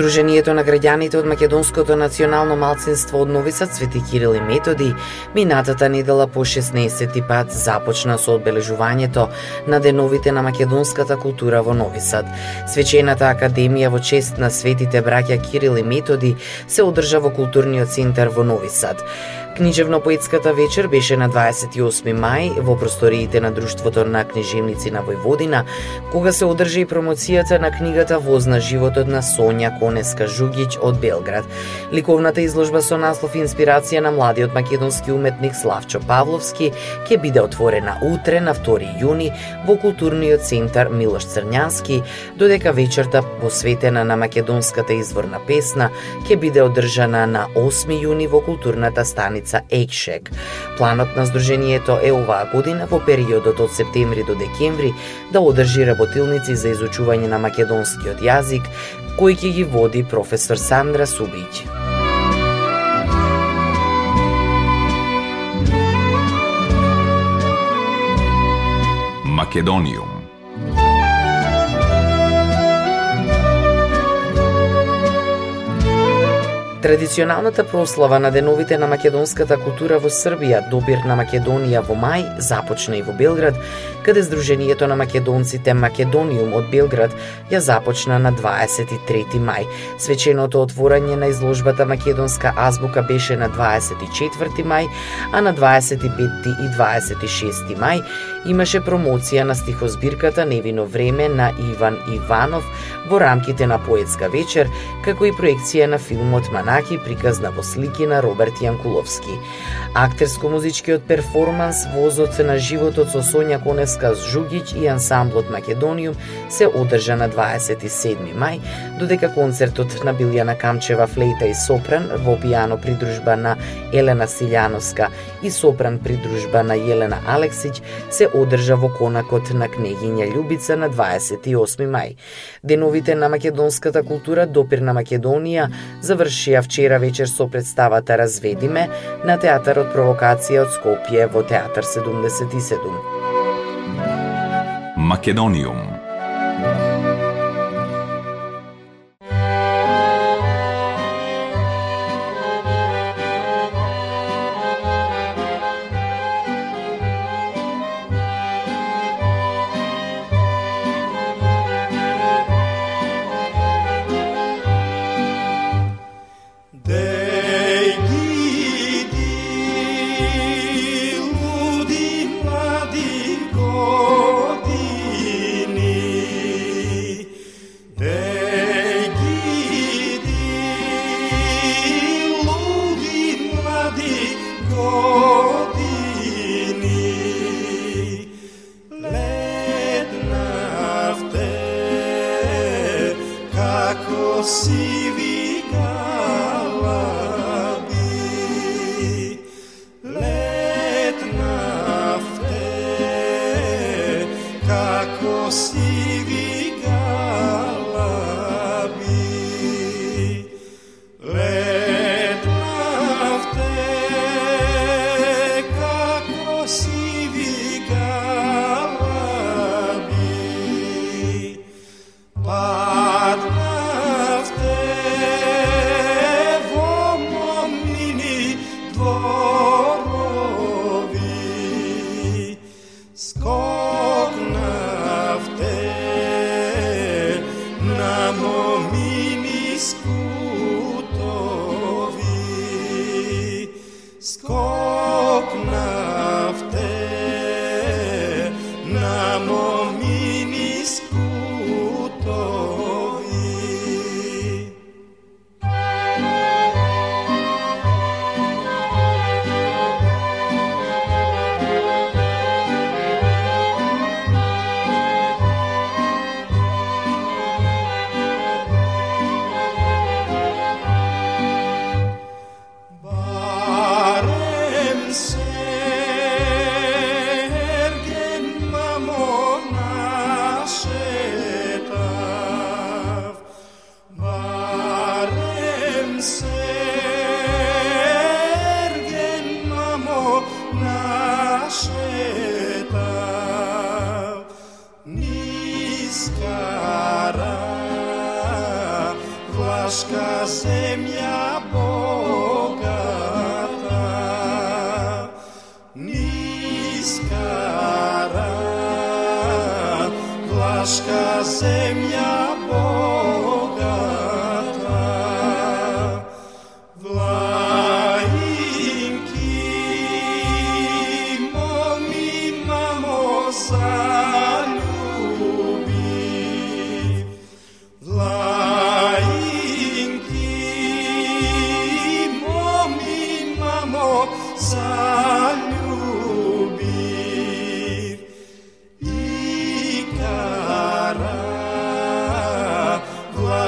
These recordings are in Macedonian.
Сдруженијето на граѓаните од Македонското национално малцинство од Нови Сад Свети Кирил и Методи минатата недела по 16 пат започна со одбележувањето на деновите на македонската култура во Нови Сад. Свечената академија во чест на светите браќа Кирил и Методи се одржа во културниот центар во Нови Сад. Книжевно-поетската вечер беше на 28 мај во просториите на Друштвото на книжевници на Војводина, кога се одржа и промоцијата на книгата Возна животот на Сонја Конеска Жугиќ од Белград. Ликовната изложба со наслов Инспирација на младиот македонски уметник Славчо Павловски ќе биде отворена утре на 2 јуни во културниот центар Милош Црњански, додека вечерта посветена на македонската изворна песна ќе биде одржана на 8 јуни во културната станица Екшек. Планот на Сдруженијето е оваа година во периодот од септември до декември да одржи работилници за изучување на македонскиот јазик, кои ќе ги води професор Сандра Субиќ. Македониум Традиционалната прослава на деновите на македонската култура во Србија, Добир на Македонија во мај, започна и во Белград, каде Сдруженијето на македонците Македониум од Белград ја започна на 23 мај. Свеченото отворање на изложбата Македонска азбука беше на 24 мај, а на 25 и 26 мај имаше промоција на стихозбирката Невино време на Иван Иванов во рамките на поетска вечер, како и проекција на филмот Манаки приказна во слики на Роберт Јанкуловски. Актерско-музичкиот перформанс Возот на животот со Сонја Конеска Жугиќ и ансамблот Македониум се одржа на 27 мај, додека концертот на Билјана Камчева флейта и сопран во пијано придружба на Елена Силјановска и сопран придружба на Јелена Алексиќ се одржа во конакот на кнегиња Љубица на 28 мај. Деновите на македонската култура допир на Македонија завршија вчера вечер со представата Разведиме на театарот Провокација од Скопје во театар 77. Македониум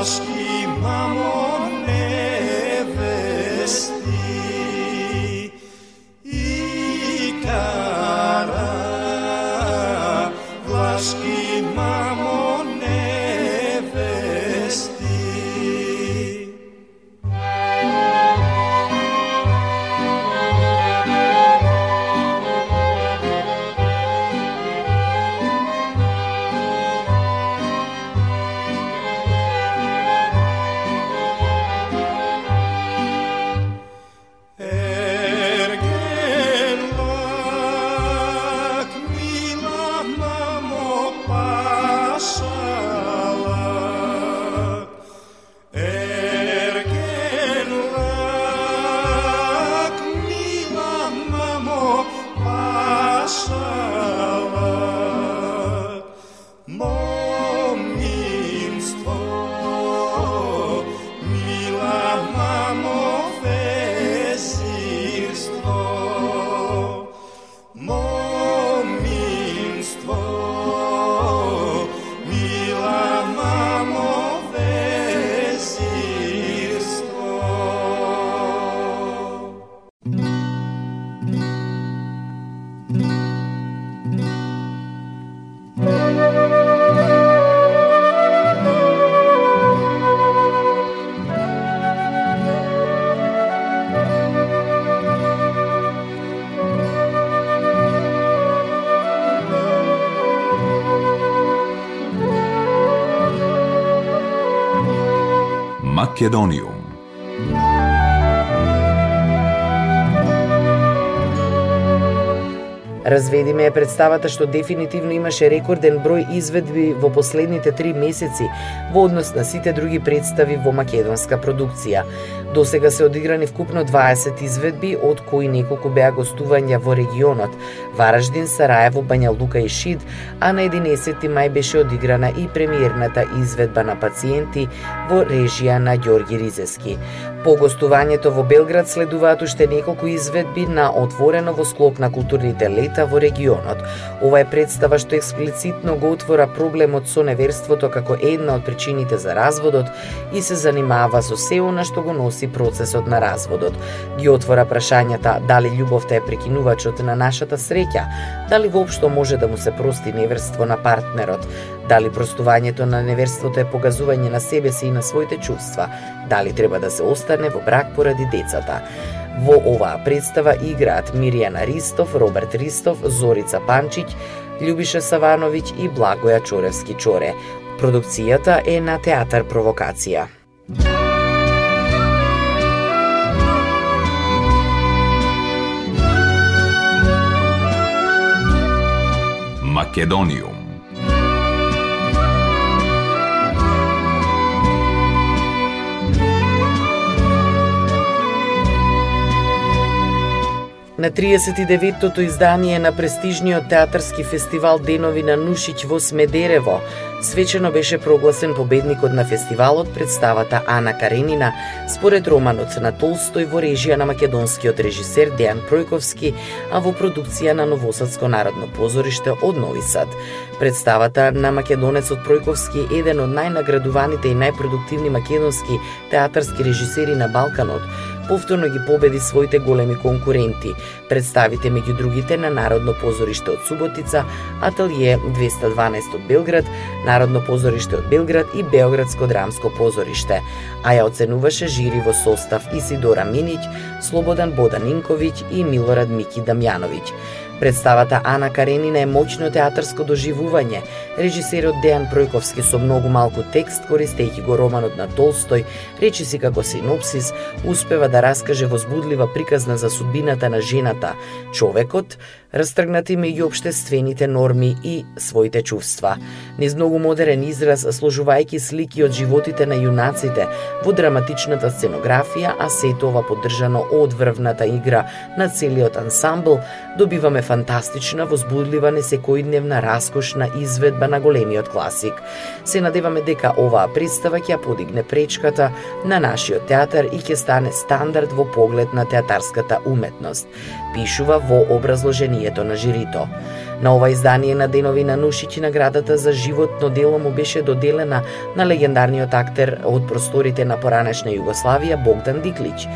más Russia. Македонија. Разведиме е представата што дефинитивно имаше рекорден број изведби во последните три месеци во однос на сите други представи во македонска продукција. До сега се одиграни вкупно 20 изведби, од кои неколку беа гостувања во регионот Вараждин, Сараево, Бања Лука и Шид, а на 11 мај беше одиграна и премиерната изведба на пациенти во режија на Ѓорги Ризески. По гостувањето во Белград следуваат уште неколку изведби на отворено во склоп на културните лета во регионот. Ова е представа што експлицитно го отвора проблемот со неверството како една од причините за разводот и се занимава со се она што го носи процесот на разводот. Ги отвора прашањата дали љубовта е прекинувачот на нашата среќа, дали воопшто може да му се прости неверство на партнерот, Дали простувањето на неверството е погазување на себе си и на своите чувства? Дали треба да се остане во брак поради децата? Во оваа представа играат Миријана Ристов, Роберт Ристов, Зорица Панчиќ, Љубиша Савановиќ и Благоја Чоревски Чоре. Продукцијата е на Театар Провокација. Македонија На 39-тото издание на престижниот театарски фестивал Денови на Нушиќ во Смедерево, свечено беше прогласен победникот на фестивалот представата Ана Каренина според романот на Толстој во режија на македонскиот режисер Дејан Пројковски, а во продукција на Новосадско народно позориште од Нови Сад. Представата на македонецот Пројковски е еден од најнаградуваните и најпродуктивни македонски театарски режисери на Балканот, повторно ги победи своите големи конкуренти. Представите меѓу другите на Народно позориште од Суботица, Ателје 212 од Белград, Народно позориште од Белград и Београдско драмско позориште, а ја оценуваше жири во состав Исидора Миниќ, Слободан Боданинковиќ и Милорад Мики Дамјановиќ. Представата Ана Каренина е моќно театарско доживување. Режисерот Дејан Пројковски со многу малку текст, користејќи го романот на Толстој, речиси како синопсис, успева да раскаже возбудлива приказна за судбината на жената, човекот, растргнати меѓу обштествените норми и своите чувства. Низ многу модерен израз, сложувајќи слики од животите на јунаците во драматичната сценографија, а сето ова поддржано од врвната игра на целиот ансамбл, добиваме фантастична, возбудлива, несекојдневна, раскошна изведба на големиот класик. Се надеваме дека оваа представа ќе подигне пречката на нашиот театар и ќе стане стандард во поглед на театарската уметност, пишува во prijeto na žirito. На ова издание на Денови на Нушичи наградата за животно дело му беше доделена на легендарниот актер од просторите на поранешна Југославија Богдан Диклич.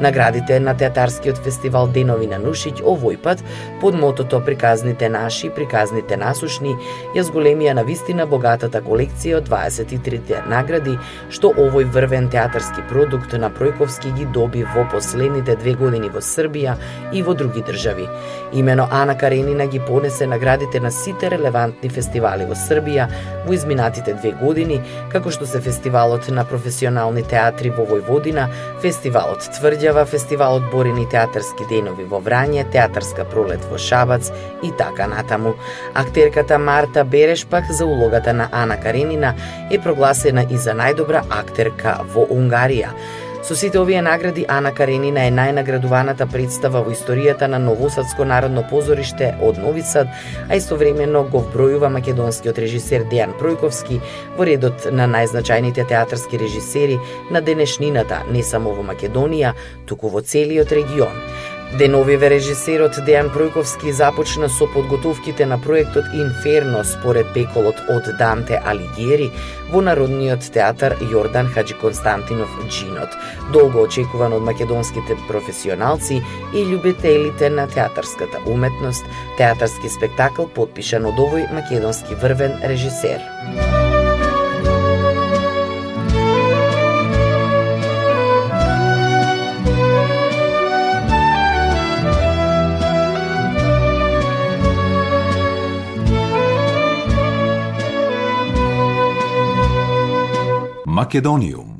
Наградите на театарскиот фестивал Денови на Нушиќ овој пат под мотото Приказните наши, приказните насушни ја зголемија на вистина богатата колекција од 23 награди што овој врвен театарски продукт на Пројковски ги доби во последните две години во Србија и во други држави. Имено Ана Каренина ги понесе на наградите на сите релевантни фестивали во Србија во изминатите две години, како што се фестивалот на професионални театри во Војводина, фестивалот Тврдјава, фестивалот Борини театарски денови во Врање, театарска пролет во Шабац и така натаму. Актерката Марта Береш пак за улогата на Ана Каренина е прогласена и за најдобра актерка во Унгарија. Со сите овие награди Ана Каренина е најнаградуваната представа во историјата на Новосадско народно позориште од Нови Сад, а истовремено го вбројува македонскиот режисер Дејан Пројковски во редот на најзначајните театарски режисери на денешнината не само во Македонија, туку во целиот регион. Деновиве режисерот Дејан Пројковски започна со подготовките на проектот Инферно според пеколот од Данте Алигиери во Народниот театар Јордан Хаджи Константинов Джинот, долго очекуван од македонските професионалци и љубителите на театарската уметност, театарски спектакл подпишан од овој македонски врвен режисер. Македониум.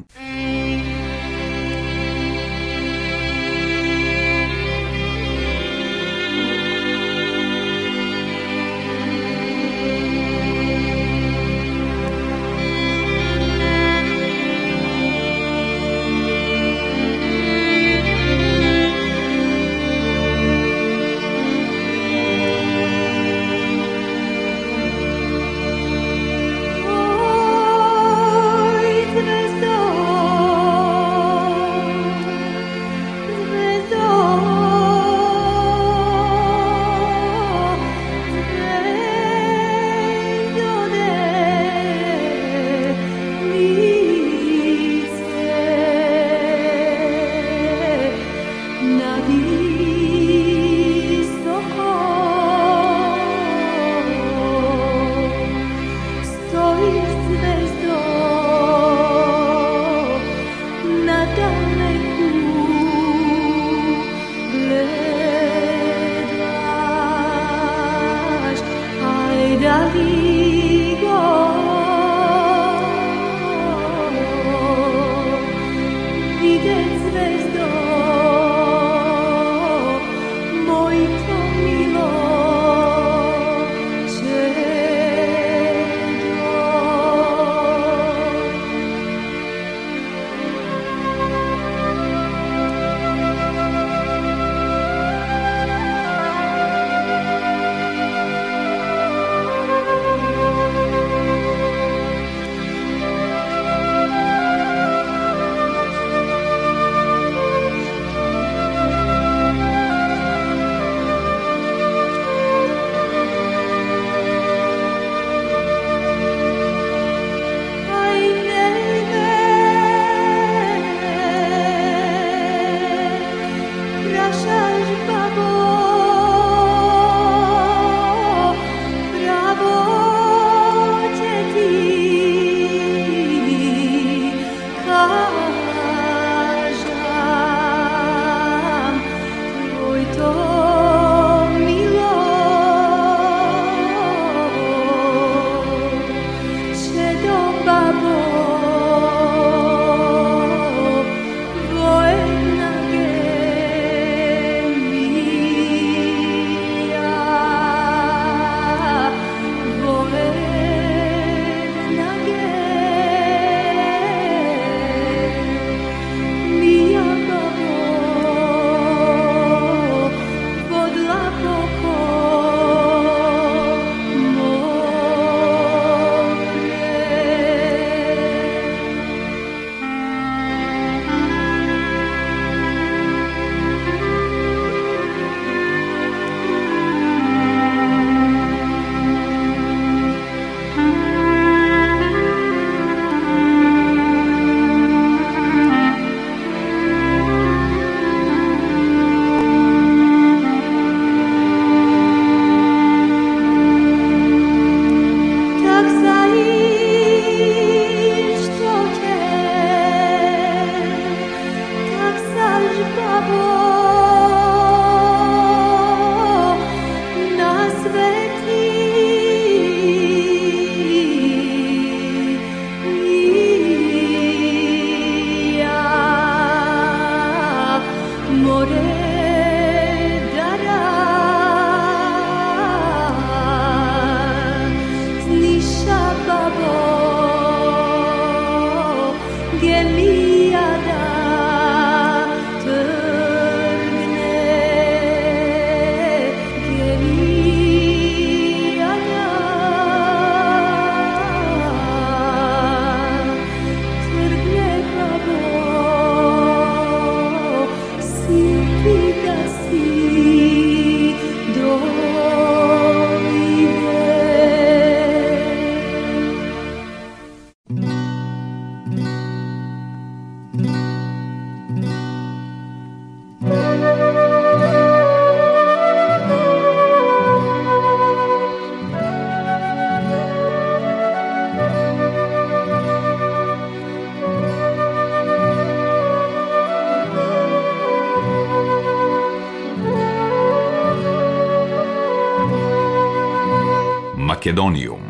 Македониум.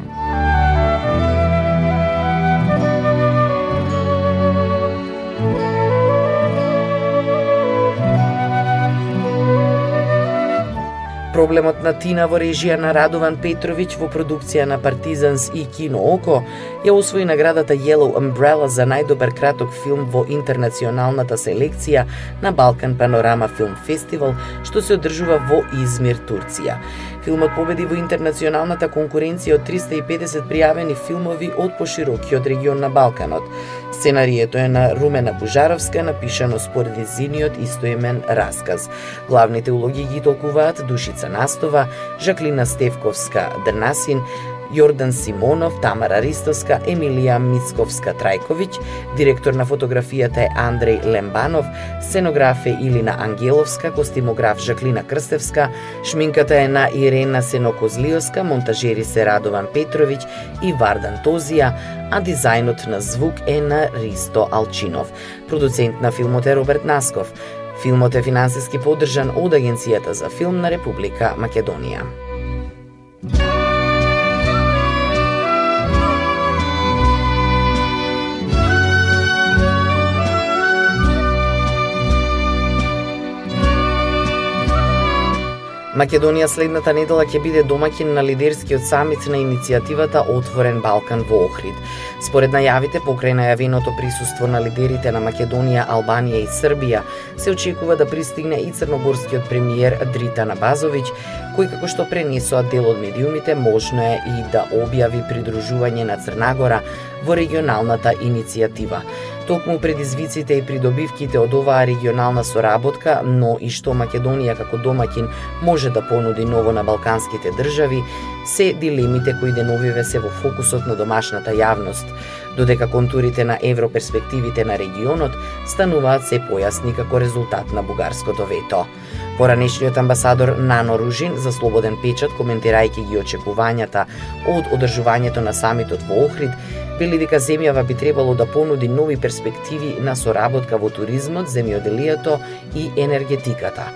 Проблемот на Тина во режија на Радован Петровиќ во продукција на Партизанс и Кино Око ја освои наградата Yellow Umbrella за најдобар краток филм во интернационалната селекција на Балкан Панорама Филм Фестивал, што се одржува во Измир, Турција. Филмот победи во интернационалната конкуренција од 350 пријавени филмови од поширокиот регион на Балканот. Сценарието е на Румена Бужаровска, напишано според изиниот истоимен расказ. Главните улоги ги толкуваат Душица Настова, Жаклина Стевковска Дрнасин, Јордан Симонов, Тамара Ристовска, Емилија Мицковска Трајковиќ, директор на фотографијата е Андреј Лембанов, сценограф е Илина Ангеловска, костимограф Жаклина Крстевска, шминката е на Ирена Сенокозлиоска, монтажери се Радован Петровиќ и Вардан Тозија, а дизајнот на звук е на Ристо Алчинов. Продуцент на филмот е Роберт Насков. Филмот е финансиски поддржан од Агенцијата за филм на Република Македонија. Македонија следната недела ќе биде домаќин на лидерскиот самит на иницијативата Отворен Балкан во Охрид. Според најавите покрај најавеното присуство на лидерите на Македонија, Албанија и Србија, се очекува да пристигне и црногорскиот премиер Дритан Базовиќ, кој како што пренесоа дел од медиумите, можно е и да објави придружување на Црнагора во регионалната иницијатива токму предизвиците и придобивките од оваа регионална соработка, но и што Македонија како домаќин може да понуди ново на балканските држави, се дилемите кои деновиве се во фокусот на домашната јавност, додека контурите на европерспективите на регионот стануваат се појасни како резултат на бугарското вето. Поранешниот амбасадор Нано Ружин за слободен печат коментирајќи ги очекувањата од одржувањето на самитот во Охрид, вели дека земјава би требало да понуди нови перспективи на соработка во туризмот, земјоделието и енергетиката.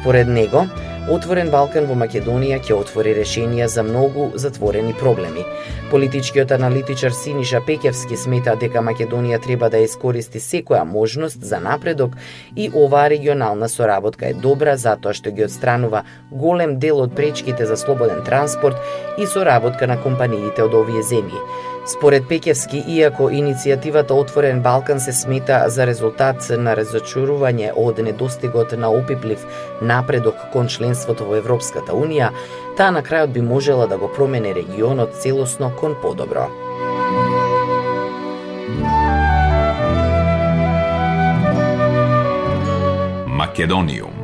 Според него, Отворен Балкан во Македонија ќе отвори решенија за многу затворени проблеми. Политичкиот аналитичар Синиша Пекевски смета дека Македонија треба да искористи секоја можност за напредок и оваа регионална соработка е добра затоа што ги отстранува голем дел од пречките за слободен транспорт и соработка на компаниите од овие земји. Според Пекевски, иако иницијативата Отворен Балкан се смета за резултат на разочарување од недостигот на опиплив напредок кон членството во Европската Унија, таа на крајот би можела да го промени регионот целосно кон подобро. Македониум